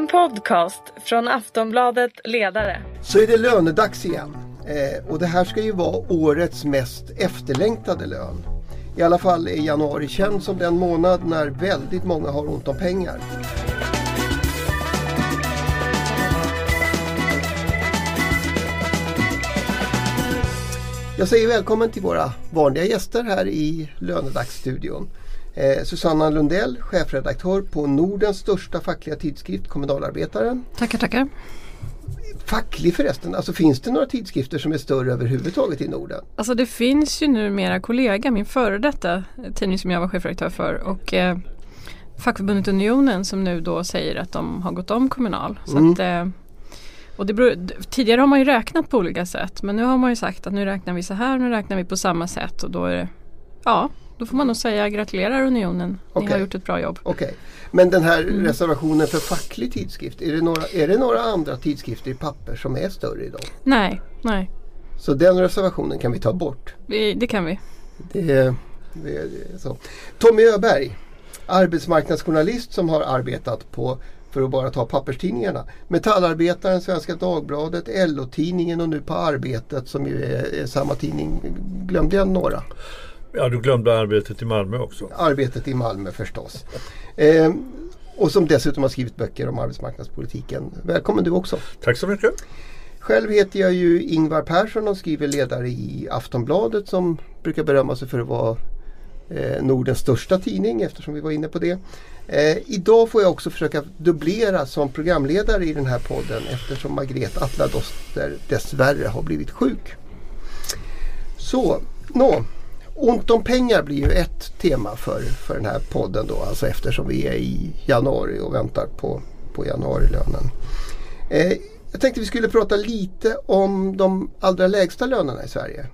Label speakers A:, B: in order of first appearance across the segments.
A: En podcast från Aftonbladet Ledare.
B: Så är det lönedags igen. Eh, och det här ska ju vara årets mest efterlängtade lön. I alla fall är januari känd som den månad när väldigt många har ont om pengar. Jag säger välkommen till våra vanliga gäster här i Lönedagsstudion. Eh, Susanna Lundell, chefredaktör på Nordens största fackliga tidskrift Kommunalarbetaren.
C: Tackar, tackar.
B: Facklig förresten, alltså finns det några tidskrifter som är större överhuvudtaget i Norden?
C: Alltså det finns ju numera kollega, min före detta tidning som jag var chefredaktör för och eh, fackförbundet Unionen som nu då säger att de har gått om Kommunal. Så
B: Mm.
C: att, eh, och beror, tidigare har man ju räknat på olika sätt men nu har man ju sagt att nu räknar vi så här, nu räknar vi på samma sätt och då är det, ja, då får man nog säga gratulerar Unionen, ni
B: Okej.
C: har gjort ett bra jobb.
B: Okej, men den här
C: Mm.
B: reservationen för facklig tidskrift, är det, några, är det några andra tidskrifter i papper som är större idag?
C: Nej, nej,
B: Så den reservationen kan vi ta bort.
C: vi, det kan vi.
B: Det, det, det så. Tommy Öberg, arbetsmarknadsjournalist som har arbetat på, för att bara ta papperstidningarna, Metallarbetaren, Svenska Dagbladet, LO-tidningen och nu på Arbetet som ju är, är samma tidning. Glömde jag några?
D: Ja, du glömde arbetet i Malmö också.
B: Arbetet i Malmö förstås. Eh, och som dessutom har skrivit böcker om arbetsmarknadspolitiken. Välkommen du också.
D: Tack så mycket.
B: Själv heter jag ju Ingvar Persson och skriver ledare i Aftonbladet som brukar berömma sig för att vara eh, Nordens största tidning eftersom vi var inne på det. Eh, idag får jag också försöka dubblera som programledare i den här podden eftersom Margret Atladoster dessvärre har blivit sjuk. Så, nå. Ont om pengar blir ju ett tema för, för den här podden då, alltså eftersom vi är i januari och väntar på, på januarilönen. Eh, jag tänkte vi skulle prata lite om de allra lägsta lönerna i Sverige.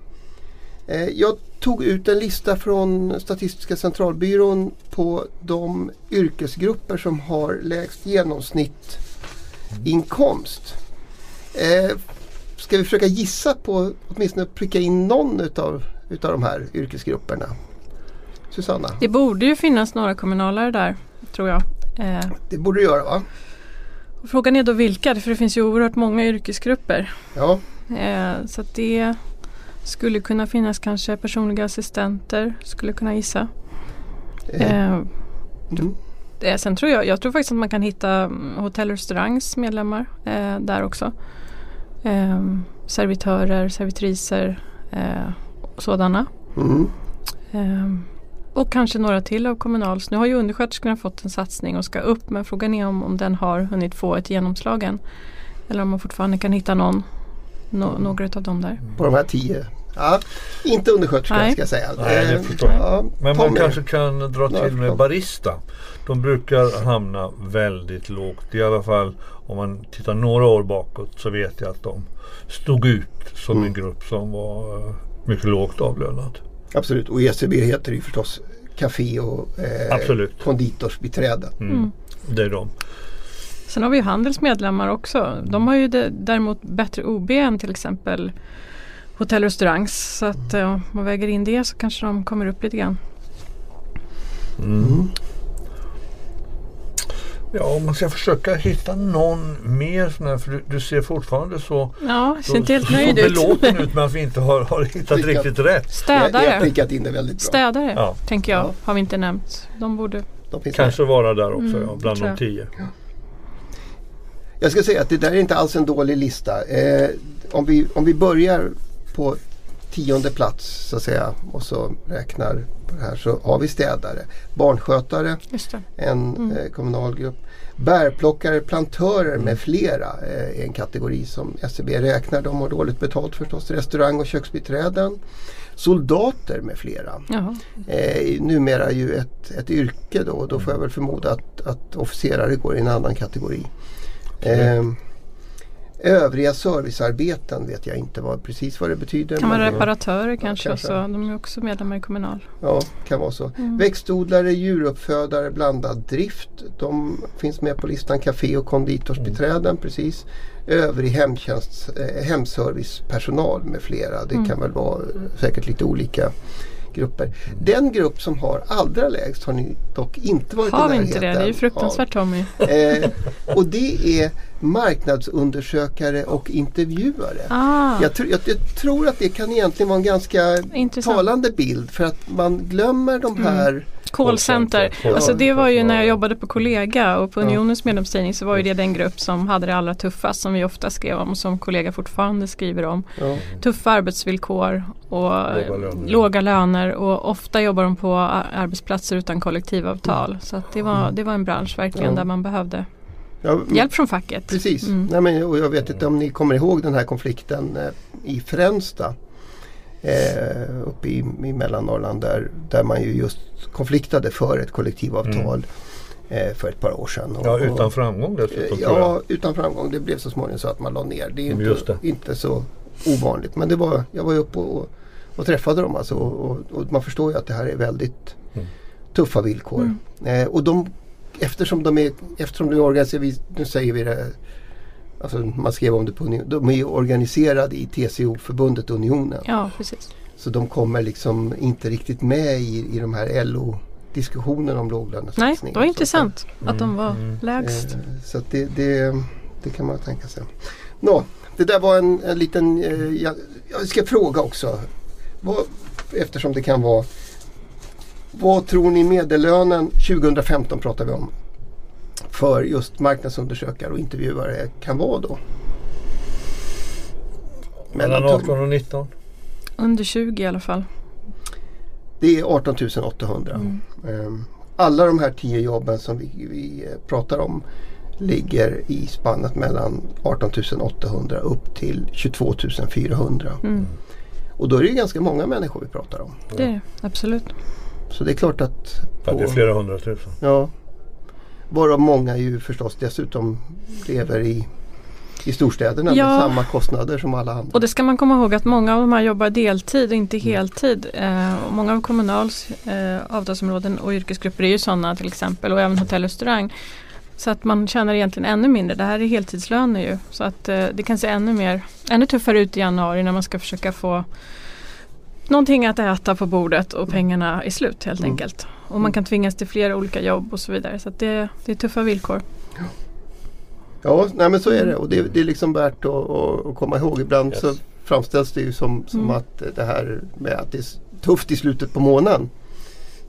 B: Eh, jag tog ut en lista från Statistiska centralbyrån på de yrkesgrupper som har lägst genomsnittsinkomst. Eh, ska vi försöka gissa på, åtminstone pricka in någon utav, utav de här yrkesgrupperna? Susanna,
C: Det borde ju finnas några kommunalare där, tror jag. Eh,
B: det borde du göra va?
C: och frågan är då vilka, för det finns ju oerhört många yrkesgrupper.
B: Ja,
C: Eh, så det skulle kunna finnas kanske personliga assistenter, skulle kunna gissa.
B: eh,
C: Eh,
B: mm.
C: eh, sen tror jag, jag tror faktiskt att man kan hitta mm, hotell och restaurangs medlemmar eh, där också. Servitörer, servitriser sådana.
B: Mm.
C: Eh, och kanske några till av Kommunals. Nu har ju undersköterskorna fått en satsning och ska upp men frågan är om, om den har hunnit få ett genomslag än. Eller om man fortfarande kan hitta någon, no, några av dem där.
B: på de här tio. Ja, inte undersköterska
C: Nej.
B: ska jag säga.
D: Nej, det
B: Eh,
D: förstår jag.
B: ja,
D: Men man kanske kan dra till med barista. De brukar hamna väldigt lågt. I alla fall om man tittar några år bakåt så vet jag att de stod ut som
B: Mm.
D: en grupp som var eh, mycket lågt avlönad.
B: Absolut, och ECB heter ju förstås Café och eh,
D: Absolut.
B: konditorsbiträden.
D: Mm.
C: Mm.
D: Det är de.
C: Sen har vi ju Handels medlemmar också. De har ju däremot bättre OB än till exempel hotell och restaurangs. Så att eh, om man väger in det så kanske de kommer upp lite grann.
D: Mm. Ja, om man ska försöka hitta någon mer sån här, för du, du ser fortfarande så,
C: Ja,
D: så,
C: ser inte helt
D: så
C: nöjd ut.
D: belåten ut med att vi inte har, har hittat
B: Lyckat.
D: riktigt rätt.
B: Jag, jag har
C: Städare.
B: prickat in det väldigt bra.
C: Städare
D: Ja.
C: tänker jag
B: Ja.
C: har vi inte nämnt. De borde
B: De
D: Kanske
B: med.
D: vara där också,
C: Mm,
D: ja, bland de
C: jag.
D: tio.
B: Jag ska säga att det där är inte alls en dålig lista. Eh, om, vi, om vi börjar på tionde plats så att säga och så räknar på det här så har vi städare, barnskötare, en
C: Mm.
B: eh, kommunal grupp. Bärplockare, plantörer med flera eh, är en kategori som SCB räknar. De har dåligt betalt förstås. Restaurang och köksbiträden. Soldater med flera.
C: Jaha.
B: Eh, numera ju ett, ett yrke då. Då får jag väl förmoda att, att officerare går i en annan kategori. Eh, övriga servicearbeten vet jag inte vad, precis vad det betyder.
C: Kan vara reparatörer kanske.
B: kanske.
C: Så de är också medlemmar i Kommunal.
B: Ja, kan vara så.
C: Mm.
B: Växtodlare, djuruppfödare, blandad drift. De finns med på listan. Café och konditorsbiträden precis. Övrig hemtjänst, eh, hemservicepersonal med flera. Det
C: Mm.
B: kan väl vara säkert lite olika grupper. Den grupp som har allra lägst har ni dock inte varit
C: Har
B: i
C: vi
B: närheten
C: inte det? Det är ju fruktansvärt Tommy.
B: Eh, och det är marknadsundersökare och intervjuare.
C: Ah,
B: Jag, tr- jag, jag tror att det kan egentligen vara en ganska
C: intressant.
B: talande bild för att man glömmer de här
C: Callcenter.
D: Callcenter.
C: Alltså det var ju när jag
D: Ja.
C: jobbade på Kollega och på
B: Ja.
C: Unionens medlemstidning så var ju det den grupp som hade det allra tuffast som vi ofta skrev om och som Kollega fortfarande skriver om.
B: ja,
C: Tuffa arbetsvillkor och
D: Låga löner.
C: låga löner och ofta jobbar de på ar- arbetsplatser utan kollektivavtal. Så att det, var, det var en bransch verkligen
B: Ja.
C: där man behövde
B: ja,
C: hjälp från facket.
B: Precis.
C: Mm.
B: Nej, men, och jag vet inte om ni kommer ihåg den här konflikten eh, i Fränsta. Eh, uppe i, i Mellannorrland där, där man ju just konfliktade för ett kollektivavtal eh, för ett par år sedan. Och-
D: Ja, utan framgång dessutom
B: Eh. Ja, utan framgång. Det blev så småningom så att man la ner. Det är ju
D: Just
B: inte,
D: det.
B: inte så ovanligt. Men det var, jag var ju uppe och, och träffade dem alltså, och, och, och man förstår ju att det här är väldigt
D: Mm.
B: tuffa villkor. Eh, och de, eftersom de är, eftersom de är organiserade, nu säger vi det, alltså man skrev om det på Union, de är organiserade i TCO-förbundet Unionen.
C: Ja, precis.
B: Så de kommer liksom inte riktigt med i, i de här LO-diskussionerna om låglönesatsningar.
C: Nej, det var intressant att de var
D: Mm.
C: lägst.
B: Eh, Så att det, det, det kan man tänka sig. Nå, det där var en, en liten... Eh, jag, jag ska fråga också. Vad, eftersom det kan vara... Vad tror ni medellönen 2015 pratar vi om. För just marknadsundersökare och intervjuare kan vara då?
D: Mellan
B: tum-
D: 18 och 19.
C: Under 20 i alla fall.
B: Det är 18 800.
C: Mm.
B: Ehm, Alla de här tio jobben som vi, vi eh, pratar om ligger i spannet mellan 18 800 upp till 22 400.
C: Mm.
B: Och då är det ju ganska många människor vi pratar om.
C: Det är det, absolut.
B: Så det är klart att...
D: Ja, det är
B: på-
D: flera hundratusen.
B: Ja. Varav många ju förstås dessutom lever i, i storstäderna
C: Ja.
B: med samma kostnader som alla andra.
C: Och det ska man komma ihåg att många av de här jobbar deltid och inte heltid. Eh, och många av Kommunals eh, avtalsområden och yrkesgrupper är ju sådana till exempel och även hotell och restaurang. Så att man tjänar egentligen ännu mindre. Det här är heltidslöner ju. Så att eh, det kan se ännu mer, ännu tuffare ut i januari när man ska försöka få någonting att äta på bordet och pengarna är slut helt
B: Mm.
C: enkelt. Och man kan tvingas till flera olika jobb och så vidare. Så att det, det är tuffa villkor.
B: Ja, nej men så är det och det, det är liksom värt att, att, komma ihåg. Ibland
D: Yes.
B: så framställs det ju som, som
C: Mm.
B: att det här med att det är tufft i slutet på månaden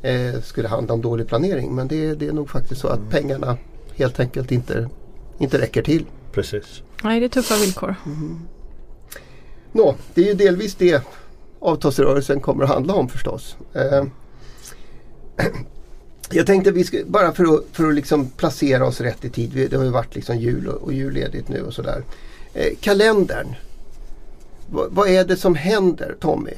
B: eh, skulle handla om dålig planering. Men det, det är nog faktiskt så att
D: Mm.
B: pengarna helt enkelt inte, inte räcker till.
D: Precis.
C: Nej, det är tuffa villkor.
B: Nå, det är ju delvis det avtalsrörelsen kommer att handla om förstås. Eh, jag tänkte vi ska, bara för att, för att liksom placera oss rätt i tid. Vi, det har ju varit liksom jul och, och julledigt nu och sådär. Eh, kalendern. V vad är det som händer Tommy?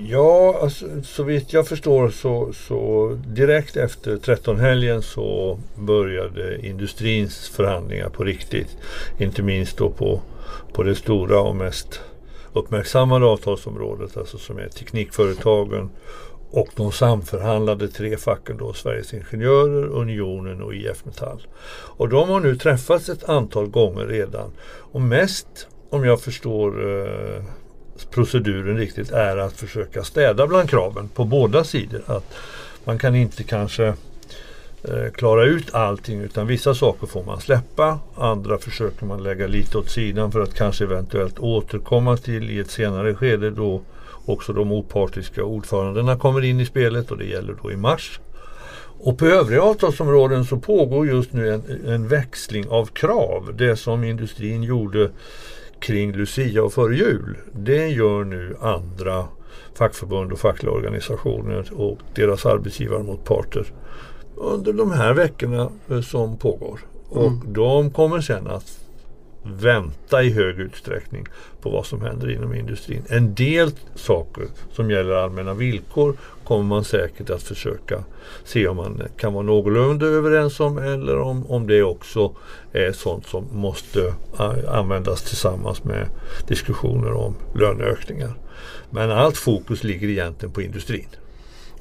D: Ja, alltså, så vitt jag förstår så, så direkt efter 13-helgen så började industrins förhandlingar på riktigt. Inte minst då på, på det stora och mest uppmärksammade avtalsområdet, alltså som är teknikföretagen och de samförhandlade tre facken då, Sveriges Ingenjörer, Unionen och IF Metall. Och de har nu träffats ett antal gånger redan. Och mest, om jag förstår eh, proceduren riktigt, är att försöka städa bland kraven på båda sidor. Att man kan inte kanske eh, Eh, klara ut allting utan vissa saker får man släppa. Andra försöker man lägga lite åt sidan för att kanske eventuellt återkomma till i ett senare skede då också de opartiska ordförandena kommer in i spelet och det gäller då i mars. Och på övriga avtalsområden så pågår just nu en, en växling av krav. Det som industrin gjorde kring Lucia och före jul. Det gör nu andra fackförbund och fackliga organisationer och deras arbetsgivare mot parter under de här veckorna eh, som pågår. Och
B: Mm.
D: de kommer sen att vänta i hög utsträckning på vad som händer inom industrin. En del saker som gäller allmänna villkor kommer man säkert att försöka se om man kan vara någorlunda överens om eller om, om det också är sånt som måste användas tillsammans med diskussioner om löneökningar. Men allt fokus ligger egentligen på industrin.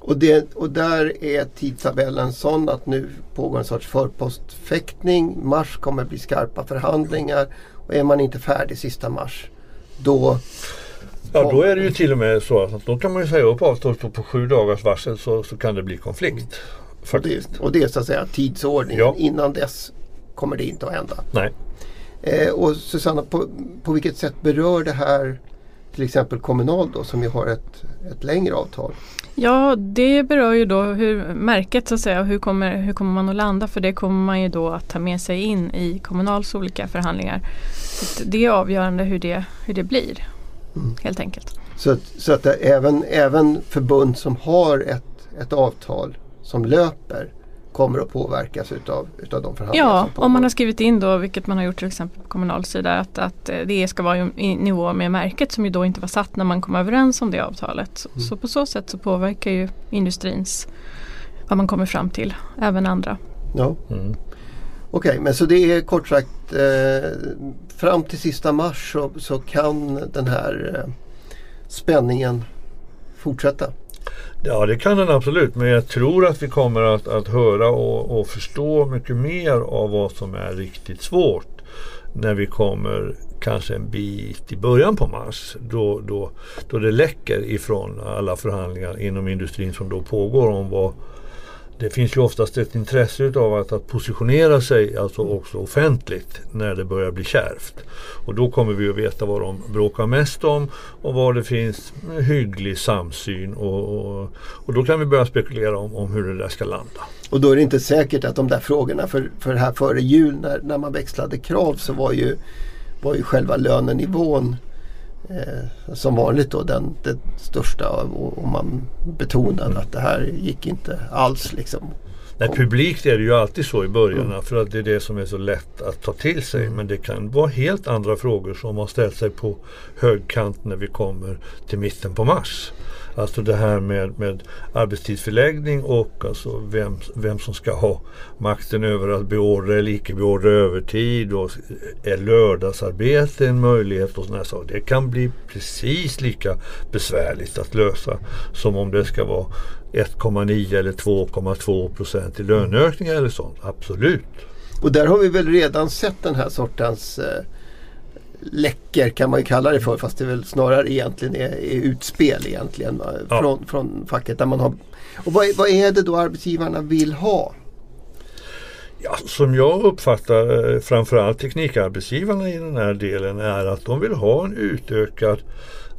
B: Och, det, och där är tidtabellen sån att nu pågår en sorts förpostfäktning. Mars kommer bli skarpa förhandlingar och är man inte färdig sista mars då
D: Ja då är det ju till och med så att då kan man ju säga upp avtalet och på sju dagars varsel så, så kan det bli konflikt.
B: Och det, och det är så att säga tidsordningen.
D: Ja.
B: Innan dess kommer det inte att hända.
D: Nej.
B: Eh, och Susanna, på, på vilket sätt berör det här till exempel Kommunal då som ju har ett, ett längre avtal?
C: Ja, det berör ju då hur märket så att säga, hur kommer, hur kommer man att landa? För det kommer man ju då att ta med sig in i Kommunals olika förhandlingar. Så det är avgörande hur det, hur det blir,
B: Mm.
C: helt enkelt.
B: Så att, så att även, även förbund som har ett, ett avtal som löper kommer att påverkas utav, utav de förhandlingar
C: Ja,
B: som pågår.
C: om man har skrivit in då, vilket man har gjort till exempel på Kommunals sida, att, att eh, det ska vara i nivå med märket som ju då inte var satt när man kom överens om det avtalet. Så,
B: Mm.
C: så på så sätt så påverkar ju industrins vad man kommer fram till, även andra.
B: Ja.
D: Mm.
B: Okej, men så det är kort sagt eh, fram till sista mars så, så kan den här eh, spänningen fortsätta.
D: Ja det kan den absolut men jag tror att vi kommer att, att höra och, och förstå mycket mer av vad som är riktigt svårt när vi kommer kanske en bit i början på mars. Då, då, då det läcker ifrån alla förhandlingar inom industrin som då pågår om vad det finns ju oftast ett intresse utav att, att positionera sig alltså också offentligt när det börjar bli kärvt. Och då kommer vi att veta vad de bråkar mest om och var det finns hygglig samsyn och, och, och då kan vi börja spekulera om, om hur det där ska landa.
B: Och då är det inte säkert att de där frågorna för, för här före jul när, när man växlade krav så var ju, var ju själva lönenivån eh, som vanligt då den, den största och, och man betonade att det här gick inte alls liksom.
D: Nej, publikt är det ju alltid så i början för att det är det som är så lätt att ta till sig. Men det kan vara helt andra frågor som har ställt sig på högkant när vi kommer till mitten på mars. Alltså det här med, med arbetstidsförläggning och alltså vem, vem som ska ha makten över att beordra eller icke beordra övertid och är lördagsarbete en möjlighet och sådana saker. Det kan bli precis lika besvärligt att lösa som om det ska vara 1,9 eller 2,2 procent i löneökningar eller sånt. Absolut.
B: Och där har vi väl redan sett den här sortens eh, läcker kan man ju kalla det för fast det väl snarare egentligen är, är utspel egentligen va,
D: Ja.
B: från, från facket. Där man har, och vad, är- vad är det då arbetsgivarna vill ha?
D: Ja, som jag uppfattar eh, framförallt teknikarbetsgivarna i den här delen är att de vill ha en utökad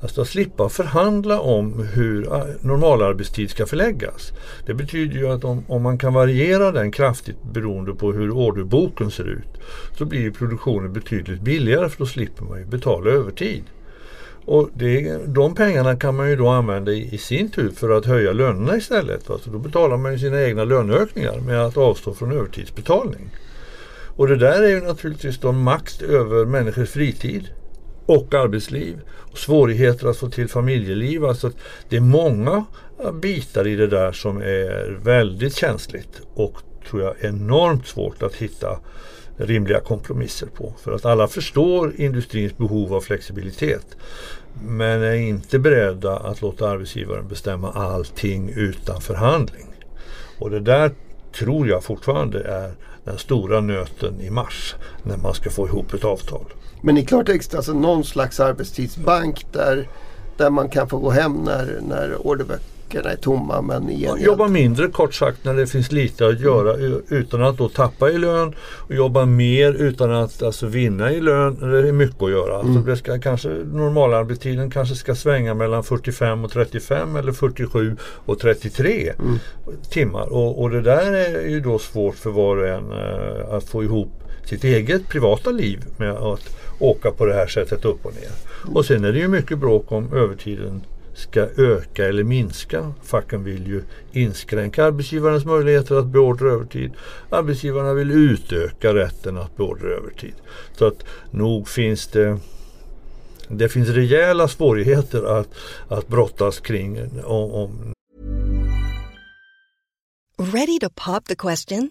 D: Alltså att slippa förhandla om hur normalarbetstid ska förläggas. Det betyder ju att om, om man kan variera den kraftigt beroende på hur orderboken ser ut så blir ju produktionen betydligt billigare för då slipper man ju betala övertid. Och det, de pengarna kan man ju då använda i, i sin tur för att höja lönerna istället. Alltså då betalar man ju sina egna löneökningar med att avstå från övertidsbetalning. Och det där är ju naturligtvis då makt över människors fritid och arbetsliv. Och svårigheter att få till familjeliv. Alltså att det är många bitar i det där som är väldigt känsligt och tror jag enormt svårt att hitta rimliga kompromisser på. För att alla förstår industrins behov av flexibilitet. Men är inte beredda att låta arbetsgivaren bestämma allting utan förhandling. Och det där tror jag fortfarande är den stora nöten i mars när man ska få ihop ett avtal.
B: Men i klartext alltså någon slags arbetstidsbank där, där man kan få gå hem när, när orderböckerna är tomma men i gengäld-
D: Jobba mindre kort sagt när det finns lite att göra u- utan att då tappa i lön och jobba mer utan att alltså, vinna i lön när det är mycket att göra. Alltså, det ska, kanske, normalarbetstiden kanske ska svänga mellan 45 och 35 eller 47 och 33 timmar. Och, och det där är ju då svårt för var och en eh, att få ihop sitt eget privata liv med att åka på det här sättet upp och ner. Och sen är det ju mycket bråk om övertiden ska öka eller minska. Facken vill ju inskränka arbetsgivarens möjligheter att beordra övertid. Arbetsgivarna vill utöka rätten att beordra övertid. Så att nog finns det det finns rejäla svårigheter att, att brottas kring om, om
E: Ready to pop the question?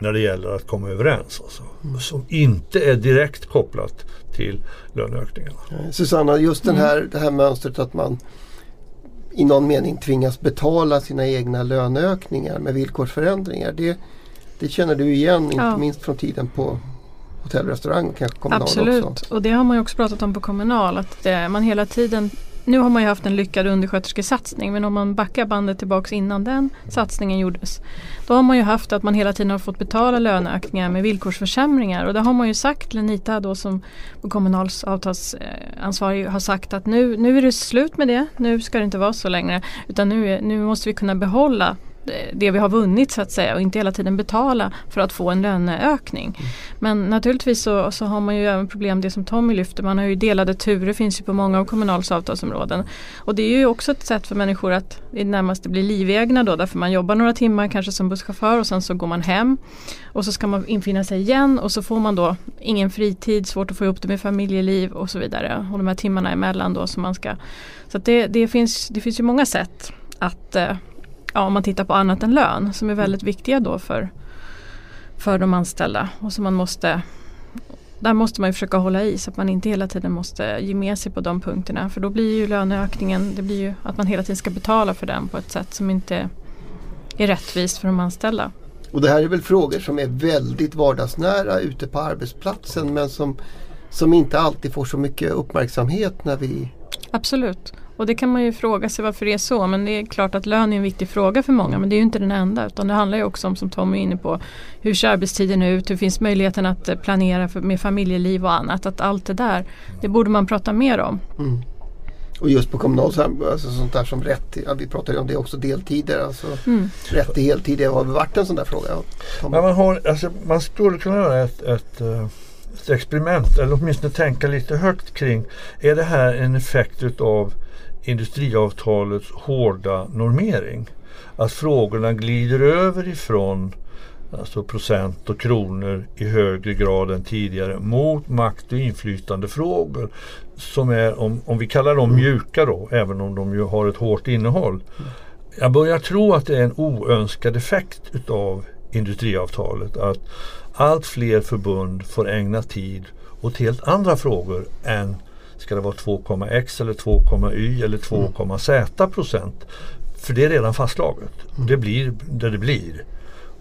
D: När det gäller att komma överens. Alltså, Som inte är direkt kopplat till löneökningarna.
B: Eh, Susanna, just den här, det här mönstret att man i någon mening tvingas betala sina egna löneökningar med villkorsförändringar. Det, det känner du igen, inte
C: Ja.
B: minst från tiden på hotell och restaurang kanske kommunal
C: Absolut,
B: också.
C: och det har man ju också pratat om på Kommunal. Att man hela tiden, nu har man ju haft en lyckad undersköterskesatsning men om man backar bandet tillbaks innan den satsningen gjordes. Då har man ju haft att man hela tiden har fått betala löneökningar med villkorsförsämringar. Och det har man ju sagt, Lenita då som Kommunals avtalsansvarig har sagt att nu, nu är det slut med det. Nu ska det inte vara så längre. Utan nu, är, nu måste vi kunna behålla det- vi har vunnit så att säga och inte hela tiden betala för att få en löneökning. Men naturligtvis så, så har man ju även problem det som Tommy lyfter. Man har ju delade turer finns ju på många av Kommunals avtalsområden. Och det är ju också ett sätt för människor att i det närmaste bli livegna då därför man jobbar några timmar kanske som busschaufför och sen så går man hem. Och så ska man infinna sig igen och så får man då ingen fritid, svårt att få ihop det med familjeliv och så vidare. Och de här timmarna emellan då som man ska. Så det, det, finns, det finns ju många sätt att eh, ja, om man tittar på annat än lön som är väldigt viktiga då för, för de anställda och som man måste där måste man ju försöka hålla i så att man inte hela tiden måste ge med sig på de punkterna för då blir ju löneökningen, det blir ju att man hela tiden ska betala för den på ett sätt som inte är rättvist för de anställda.
B: Och det här är väl frågor som är väldigt vardagsnära ute på arbetsplatsen men som, som inte alltid får så mycket uppmärksamhet när vi
C: Absolut. Och det kan man ju fråga sig varför det är så. Men det är klart att lön är en viktig fråga för många. Men det är ju inte den enda. Utan det handlar ju också om, som Tom är inne på, hur ser arbetstiden ut? Hur finns möjligheten att eh, planera för, med familjeliv och annat? Att allt det där, det borde man prata mer om.
B: Och just på kommunal alltså sånt där som rätt ja, vi pratar ju om det också, deltider. Alltså
C: Mm.
B: rätt till heltid, det har varit en sån där fråga?
D: Men man, har, alltså, man skulle kunna göra ett, ett, eh, ett experiment eller åtminstone tänka lite högt kring är det här en effekt utav industriavtalets hårda normering? Att frågorna glider över ifrån alltså procent och kronor i högre grad än tidigare mot makt och inflytandefrågor som är, om, om vi kallar dem mjuka då, även om de ju har ett hårt innehåll. Jag börjar tro att det är en oönskad effekt utav industriavtalet. Att allt fler förbund får ägna tid åt helt andra frågor än ska det vara 2,x eller 2,y eller 2,z procent. För det är redan fastslaget. Det blir det det blir.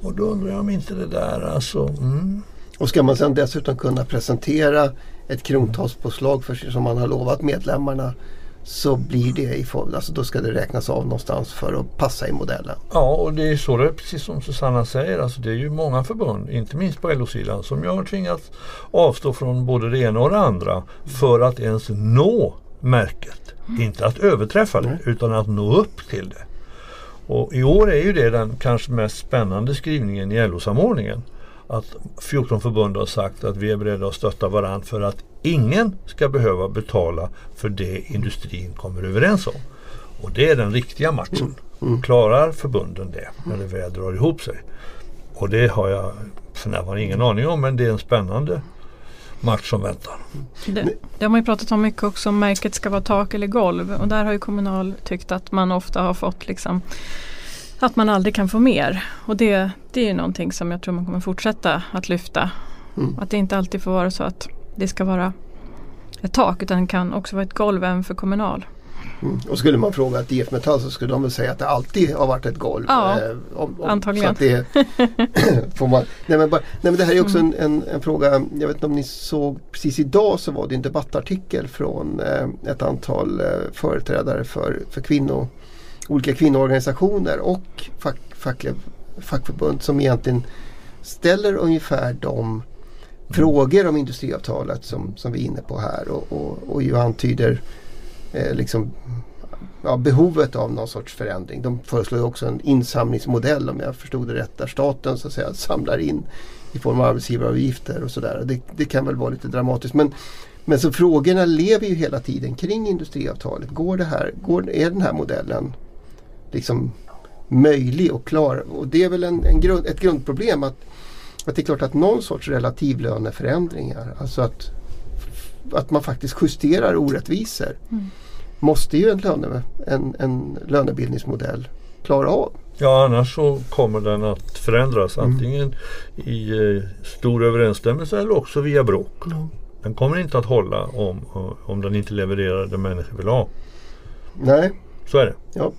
D: Och då undrar jag om inte det där alltså... Mm.
B: Och ska man sedan dessutom kunna presentera ett krontalspåslag för, som man har lovat medlemmarna så blir det i form, alltså då ska det räknas av någonstans för att passa i modellen.
D: Ja, och det är så det är, precis som Susanna säger. Alltså det är ju många förbund, inte minst på LO-sidan, som jag har tvingats avstå från både det ena och det andra för att ens nå märket. Inte att överträffa det, utan att nå upp till det. Och i år är ju det den kanske mest spännande skrivningen i LO-samordningen. Att 14 förbund har sagt att vi är beredda att stötta varandra för att ingen ska behöva betala för det industrin kommer överens om. Och det är den riktiga matchen. Klarar förbunden det när det väl drar ihop sig? Och det har jag för närvarande ingen aning om men det är en spännande match som väntar.
C: Det, det har man ju pratat om mycket också om märket ska vara tak eller golv. Och där har ju Kommunal tyckt att man ofta har fått liksom att man aldrig kan få mer. Och det, det är ju någonting som jag tror man kommer fortsätta att lyfta.
B: Mm.
C: Att det inte alltid får vara så att det ska vara ett tak utan det kan också vara ett golv även för Kommunal.
B: Mm. Och skulle man fråga ett IF Metall så skulle de väl säga att det alltid har varit ett golv.
C: Ja,
B: Eh, om, om,
C: antagligen.
B: Det, får man, nej, men bara, nej men det här är också
C: Mm.
B: en, en, en fråga, jag vet inte om ni såg precis idag så var det en debattartikel från eh, ett antal eh, företrädare för, för kvinnor, olika kvinnoorganisationer och fack, fackliga, fackförbund som egentligen ställer ungefär de frågor om industriavtalet som, som vi är inne på här och, och, och ju antyder eh, liksom, ja, behovet av någon sorts förändring. De föreslår ju också en insamlingsmodell om jag förstod det rätt där staten så att säga samlar in i form av arbetsgivaravgifter och sådär. Det, det kan väl vara lite dramatiskt men, men så frågorna lever ju hela tiden kring industriavtalet. Går det här, går, är den här modellen liksom möjlig och klar? Och det är väl en, en grund, ett grundproblem att att det är klart att någon sorts relativlöneförändringar, alltså att, att man faktiskt justerar orättvisor,
C: Mm.
B: måste ju en, löne, en, en lönebildningsmodell klara av.
D: Ja annars så kommer den att förändras antingen i eh, stor överensstämmelse eller också via bråk. Den kommer inte att hålla om, om den inte levererar det människor vill ha.
B: Nej,
D: Så är det.
B: Ja.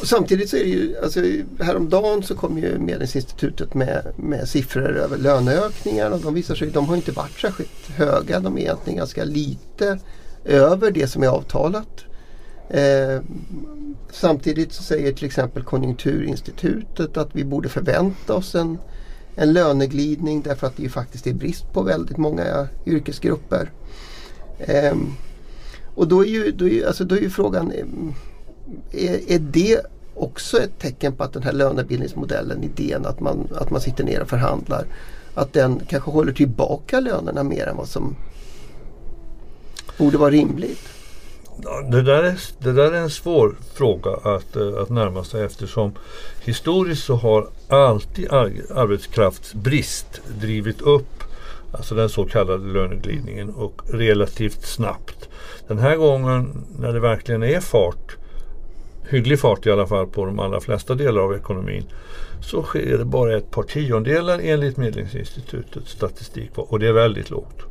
B: Och samtidigt så är det ju, alltså häromdagen så kom ju Medlingsinstitutet med, med siffror över löneökningar och de visar sig, de har inte varit särskilt höga. De är egentligen ganska lite över det som är avtalat. Eh, samtidigt så säger till exempel Konjunkturinstitutet att vi borde förvänta oss en, en löneglidning därför att det ju faktiskt är brist på väldigt många yrkesgrupper. Eh, och då är ju, då är, alltså då är ju frågan, ehm, är, är det också ett tecken på att den här lönebildningsmodellen, idén att man, att man sitter ner och förhandlar, att den kanske håller tillbaka lönerna mer än vad som borde vara rimligt?
D: Det där, är, det där är en svår fråga att, eh, att närma sig eftersom historiskt så har alltid arbetskraftsbrist drivit upp alltså den så kallade löneglidningen och relativt snabbt. Den här gången när det verkligen är fart, hygglig fart i alla fall på de allra flesta delar av ekonomin, så sker det bara ett par tiondelar enligt Medlingsinstitutets statistik och det är väldigt lågt.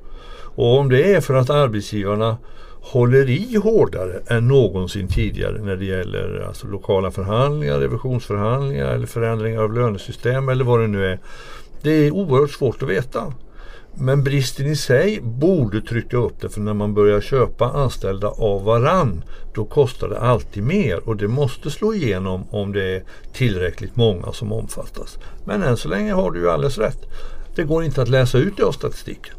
D: Och om det är för att arbetsgivarna håller i hårdare än någonsin tidigare när det gäller alltså lokala förhandlingar, revisionsförhandlingar eller förändringar av lönesystem eller vad det nu är. Det är oerhört svårt att veta. Men bristen i sig borde trycka upp det för när man börjar köpa anställda av varann då kostar det alltid mer och det måste slå igenom om det är tillräckligt många som omfattas. Men än så länge har du ju alldeles rätt. Det går inte att läsa ut det av statistiken.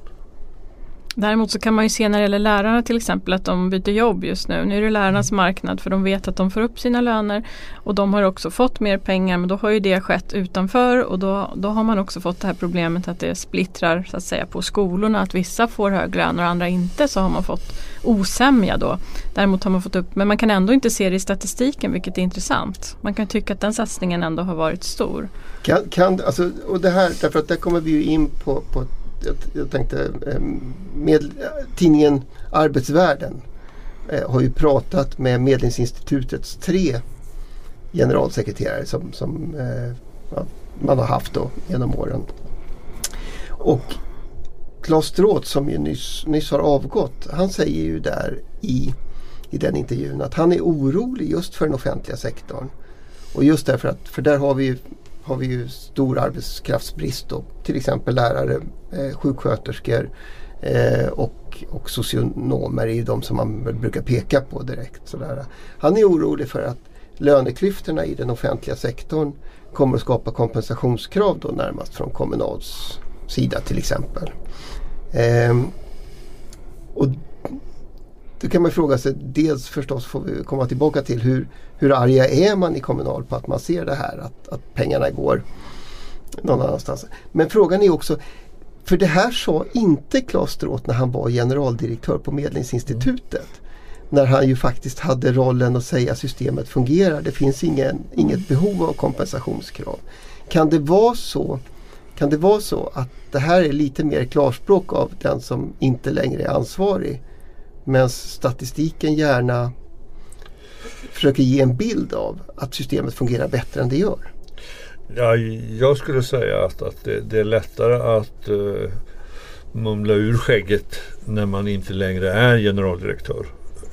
C: Däremot så kan man ju se när det gäller lärarna till exempel att de byter jobb just nu. Nu är det lärarnas marknad för de vet att de får upp sina löner och de har också fått mer pengar men då har ju det skett utanför och då, då har man också fått det här problemet att det splittrar så att säga på skolorna att vissa får hög lön och andra inte så har man fått osämja då. Däremot har man fått upp, men man kan ändå inte se det i statistiken vilket är intressant. Man kan tycka att den satsningen ändå har varit stor.
B: Kan, kan, alltså, och det här, därför att där kommer vi ju in på, på jag, jag tänkte, eh, med, tidningen Arbetsvärlden eh, har ju pratat med Medlingsinstitutets tre generalsekreterare som, som eh, ja, man har haft då genom åren. Och Claes Stråth som ju nyss, nyss har avgått, han säger ju där i, i den intervjun att han är orolig just för den offentliga sektorn. Och just därför att, för där har vi ju har vi ju stor arbetskraftsbrist då. Till exempel lärare, eh, sjuksköterskor eh, och, och socionomer är ju de som man brukar peka på direkt. Sådär. Han är orolig för att löneklyftorna i den offentliga sektorn kommer att skapa kompensationskrav då närmast från Kommunals sida till exempel. Eh, och då kan man fråga sig, dels förstås får vi komma tillbaka till hur, hur arga är man i Kommunal på att man ser det här, att, att pengarna går någon annanstans. Men frågan är också, för det här sa inte Claes Stråth när han var generaldirektör på Medlingsinstitutet. När han ju faktiskt hade rollen att säga att systemet fungerar, det finns ingen, inget behov av kompensationskrav. Kan det vara så kan det vara så att det här är lite mer klarspråk av den som inte längre är ansvarig Medan statistiken gärna försöker ge en bild av att systemet fungerar bättre än det gör.
D: Ja, jag skulle säga att, att det, det är lättare att uh, mumla ur skägget när man inte längre är generaldirektör.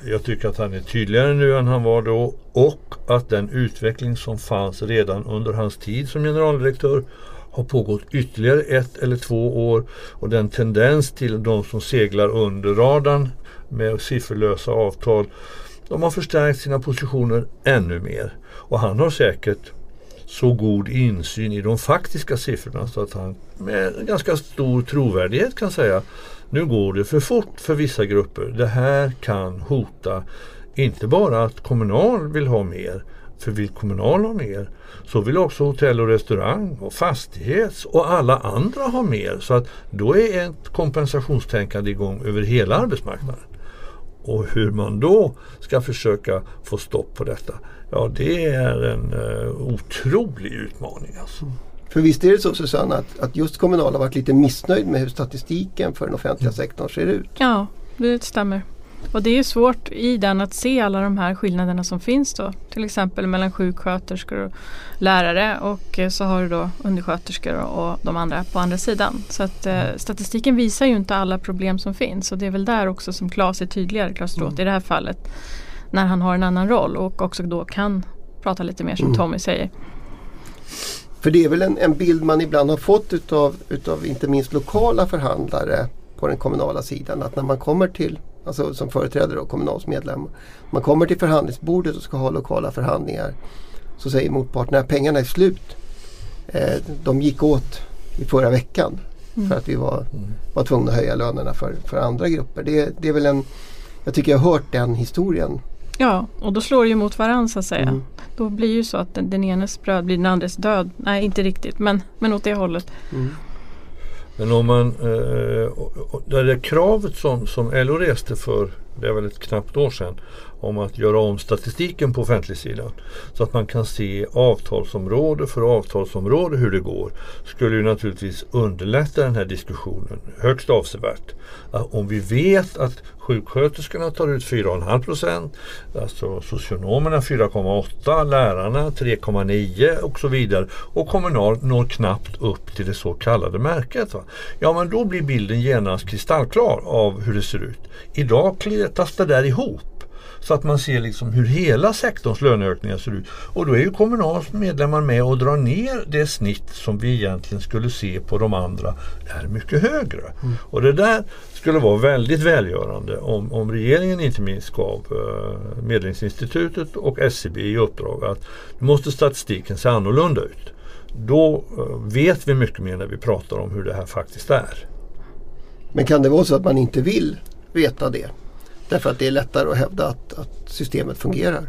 D: Jag tycker att han är tydligare nu än han var då och att den utveckling som fanns redan under hans tid som generaldirektör har pågått ytterligare ett eller två år och den tendens till de som seglar under radarn med sifferlösa avtal de har förstärkt sina positioner ännu mer. Och han har säkert så god insyn i de faktiska siffrorna så att han med ganska stor trovärdighet kan säga nu går det för fort för vissa grupper. Det här kan hota inte bara att Kommunal vill ha mer, för vill Kommunal ha mer så vill också hotell och restaurang och fastighets och alla andra ha mer. Så att då är ett kompensationstänkande igång över hela arbetsmarknaden. Och hur man då ska försöka få stopp på detta, ja det är en uh, otrolig utmaning. Alltså.
B: För visst är det så Susanne att, att just Kommunal har varit lite missnöjd med hur statistiken för den offentliga sektorn ser ut.
C: Ja, det stämmer. Och det är svårt i den att se alla de här skillnaderna som finns då. Till exempel mellan sjuksköterskor och lärare och eh, så har du då undersköterskor och de andra på andra sidan. Så att eh, statistiken visar ju inte alla problem som finns och det är väl där också som Claes är tydligare, Claes Stråth, i det här fallet. När han har en annan roll och också då kan prata lite mer som Tommy säger.
B: För det är väl en, en bild man ibland har fått utav, utav inte minst lokala förhandlare på den kommunala sidan. Att när man kommer till, alltså som företrädare och Kommunals medlem. Man kommer till förhandlingsbordet och ska ha lokala förhandlingar. Så säger motparten att pengarna är slut. Eh, de gick åt i förra veckan. För att vi var, var tvungna att höja lönerna för, för andra grupper. Det, det är väl en, jag tycker jag har hört den historien.
C: Ja, och då slår det ju mot varandra så att säga.
B: Mm.
C: Då blir ju så att den, den enes bröd blir den andres död. Nej, inte riktigt, men, men åt det hållet.
D: Men om man, eh, och det där kravet som, som LO reste för, det är väl ett knappt år sedan, om att göra om statistiken på offentligsidan så att man kan se avtalsområde för avtalsområde hur det går skulle ju naturligtvis underlätta den här diskussionen högst avsevärt. Om vi vet att sjuksköterskorna tar ut 4,5 procent, alltså socionomerna 4,8, lärarna 3,9 och så vidare och Kommunal når knappt upp till det så kallade märket. Va? Ja men då blir bilden genast kristallklar av hur det ser ut. Idag kletas det där ihop. Så att man ser liksom hur hela sektorns löneökningar ser ut. Och då är ju Kommunals medlemmar med och drar ner det snitt som vi egentligen skulle se på de andra är mycket högre. Och det där skulle vara väldigt välgörande om, om regeringen inte minst gav eh, Medlingsinstitutet och SCB i uppdrag att nu måste statistiken se annorlunda ut. Då eh, vet vi mycket mer när vi pratar om hur det här faktiskt är.
B: Men kan det vara så att man inte vill veta det? Därför att det är lättare att hävda att, att systemet fungerar.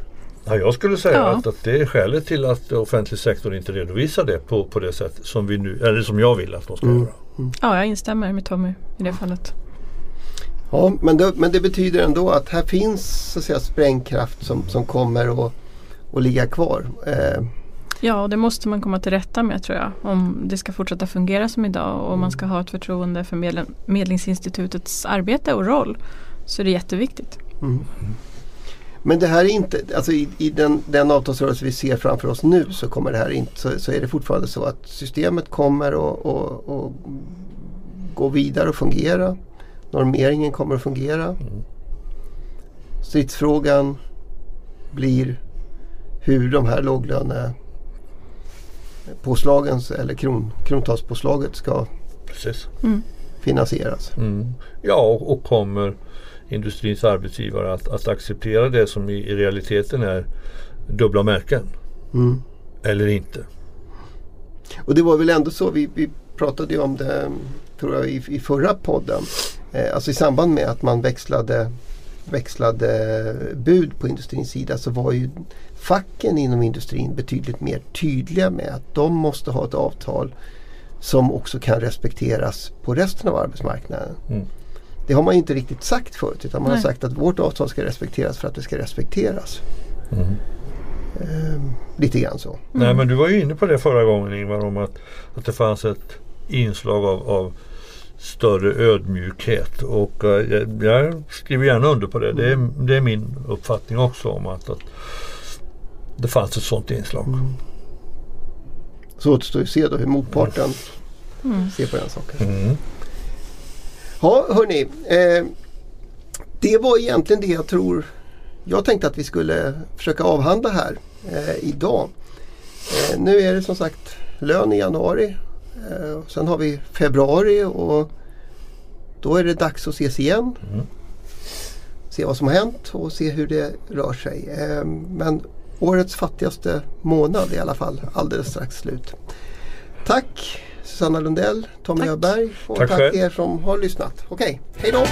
D: Ja, jag skulle säga
C: Ja.
D: att, att det är skälet till att offentlig sektor inte redovisar det på, på det sätt som, vi nu, eller som jag vill att de ska
B: Mm.
D: göra.
C: Ja, jag instämmer med Tommy i det fallet.
B: Ja, men det, men det betyder ändå att här finns så att säga, sprängkraft som, som kommer att, att ligga kvar. Eh,
C: Ja, och det måste man komma till rätta med tror jag. Om det ska fortsätta fungera som idag och man ska ha ett förtroende för Medlingsinstitutets arbete och roll så är det jätteviktigt.
B: Men det här är inte, alltså i, i den, den avtalsrörelse vi ser framför oss nu så kommer det här inte, så, så är det fortfarande så att systemet kommer att att- att gå vidare och fungera. Normeringen kommer att fungera. Stridsfrågan blir hur de här låglönepåslagen eller kron, krontalspåslaget ska
D: Precis.
B: finansieras.
D: Mm. Ja, och, och kommer industrins arbetsgivare att, att acceptera det som i, i realiteten är dubbla märken?
B: Mm.
D: Eller inte?
B: Och det var väl ändå så, vi, vi pratade ju om det tror jag, i, i förra podden. Eh, alltså i samband med att man växlade, växlade bud på industrins sida så var ju facken inom industrin betydligt mer tydliga med att de måste ha ett avtal som också kan respekteras på resten av arbetsmarknaden.
D: Mm.
B: Det har man ju inte riktigt sagt förut utan man har
C: Nej.
B: sagt att vårt avtal ska respekteras för att det ska respekteras.
D: Mm.
B: Eh, lite grann så.
D: Nej men du var ju inne på det förra gången Ingvar om att, att det fanns ett inslag av, av större ödmjukhet och eh, jag, jag skriver gärna under på det. Det är, det är min uppfattning också om att, att det fanns ett sådant inslag.
B: Så återstår ju att se då hur motparten
C: Mm.
B: ser på den saken.
D: Mm.
B: Ja, hörni. Eh, det var egentligen det jag tror jag tänkte att vi skulle försöka avhandla här eh, idag. Eh, nu är det som sagt lön i januari. Eh, sen har vi februari och då är det dags att ses igen.
D: Mm.
B: Se vad som har hänt och se hur det rör sig. Eh, men årets fattigaste månad är i alla fall alldeles strax slut. Tack Susanna Lundell, Tommy. Öberg och
D: Tack
B: tack, er som har lyssnat. Okej, hej då!